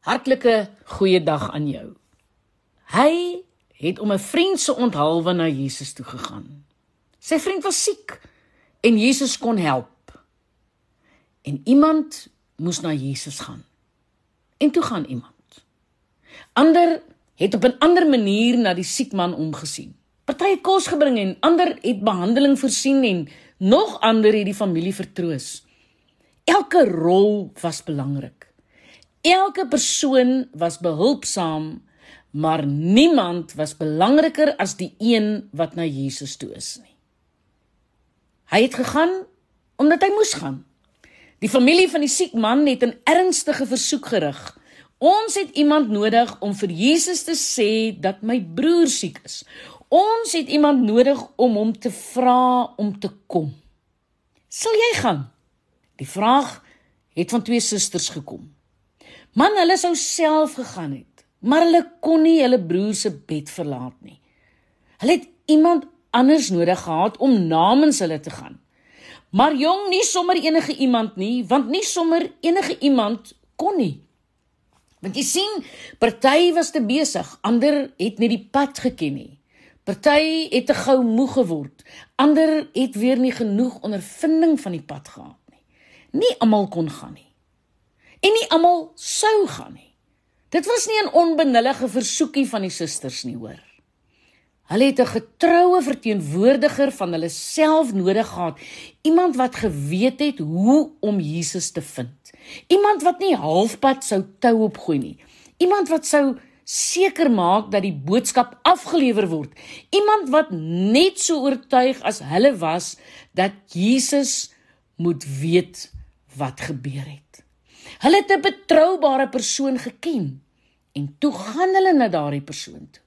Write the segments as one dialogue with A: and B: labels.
A: Hartlike goeiedag aan jou. Hy het om 'n vriend se onthaalwe na Jesus toe gegaan. Sy vriend was siek en Jesus kon help. En iemand moes na Jesus gaan. En toe gaan iemand. Ander het op 'n ander manier na die siek man omgesien. Party het kos gebring en ander het behandeling voorsien en nog ander het die familie vertroos. Elke rol was belangrik. Elke persoon was behulpsaam, maar niemand was belangriker as die een wat na Jesus toe is nie. Hy het gegaan omdat hy moes gaan. Die familie van die siek man het 'n ernstige versoek gerig. Ons het iemand nodig om vir Jesus te sê dat my broer siek is. Ons het iemand nodig om hom te vra om te kom. Sal jy gaan? Die vraag het van twee susters gekom. Man, hulle sou self gegaan het, maar hulle kon nie hulle broer se bed verlaat nie. Hulle het iemand anders nodig gehad om namens hulle te gaan. Maar jong, nie sommer enige iemand nie, want nie sommer enige iemand kon nie. Want jy sien, party was te besig, ander het nie die pad geken nie. Party het te gou moeg geword, ander het weer nie genoeg ondervinding van die pad gehad nie. Nie almal kon gaan nie en nie almal sou gaan nie. Dit was nie 'n onbenullige versoekie van die susters nie, hoor. Hulle het 'n getroue verteenwoordiger van hulle self nodig gehad, iemand wat geweet het hoe om Jesus te vind. Iemand wat nie halfpad sou tou opgooi nie. Iemand wat sou seker maak dat die boodskap afgelewer word. Iemand wat net so oortuig as hulle was dat Jesus moet weet wat gebeur het. Hulle het 'n betroubare persoon geken en toe gaan hulle na daardie persoon toe.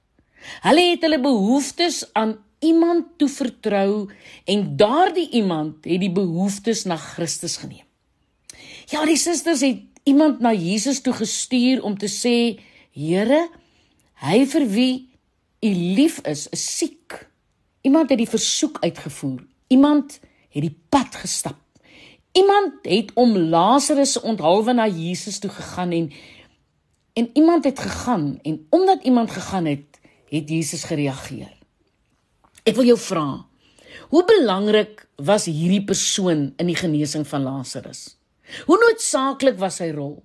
A: Hulle het hulle behoeftes aan iemand toe vertrou en daardie iemand het die behoeftes na Christus geneem. Ja, die susters het iemand na Jesus toe gestuur om te sê: "Here, hy vir wie u lief is, is siek." Iemand het die versoek uitgevoer. Iemand het die pad gestap. Iemand het om Lazarus se onthaalwe na Jesus toe gegaan en en iemand het gegaan en omdat iemand gegaan het, het Jesus gereageer. Ek wil jou vra, hoe belangrik was hierdie persoon in die genesing van Lazarus? Hoe noodsaaklik was sy rol?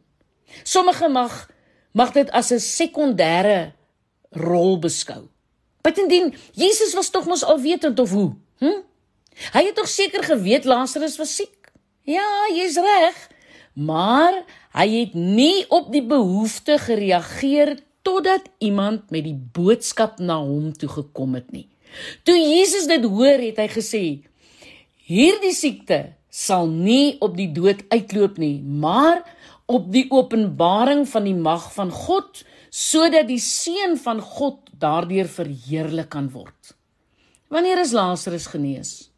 A: Sommige mag mag dit as 'n sekondêre rol beskou. Buitendien, Jesus was tog mos alwetend of hoe? Hm? Hy het tog seker geweet Lazarus was siek. Ja, jy's reg. Maar hy het nie op die behoefte gereageer totdat iemand met die boodskap na hom toe gekom het nie. Toe Jesus dit hoor, het hy gesê: "Hierdie siekte sal nie op die dood uitloop nie, maar op die openbaring van die mag van God, sodat die seun van God daardeur verheerlik kan word." Wanneer is Lazarus genees?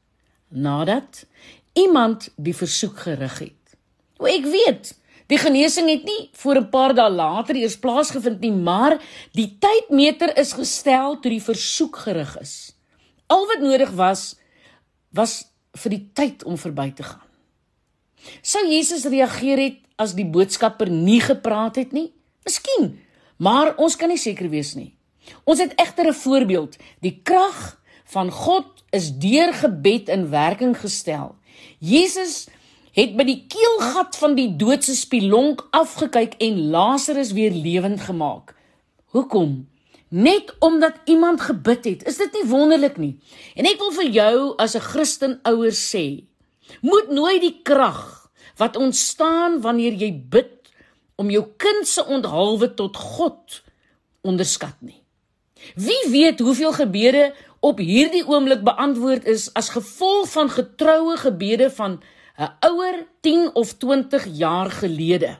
A: Nadat iemand die versoek gerig het. O ek weet, die genesing het nie voor 'n paar dae later eers plaasgevind nie, maar die tydmeter is gestel toe die versoek gerig is. Al wat nodig was was vir die tyd om verby te gaan. Sou Jesus reageer het as die boodskapper nie gepraat het nie? Miskien, maar ons kan nie seker wees nie. Ons het egter 'n voorbeeld. Die krag van God is deur gebed in werking gestel Jesus het by die keelgat van die doodse spilonk afgekyk en Lazarus weer lewend gemaak. Hoekom? Net omdat iemand gebid het. Is dit nie wonderlik nie? En ek wil vir jou as 'n Christen ouer sê, moet nooit die krag wat ontstaan wanneer jy bid om jou kind se onthaalwe tot God onderskat nie. Wie weet hoeveel gebede op hierdie oomblik beantwoord is as gevolg van getroue gebede van 'n ouer 10 of 20 jaar gelede.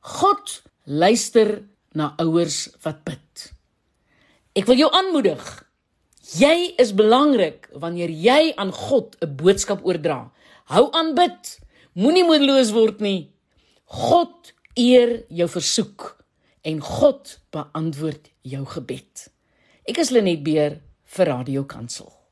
A: God luister na ouers wat bid. Ek wil jou aanmoedig. Jy is belangrik wanneer jy aan God 'n boodskap oordra. Hou aan bid. Moenie moedeloos word nie. God eer jou versoek en God beantwoord jou gebed. Ek is Lenet Beer vir Radio Kansel.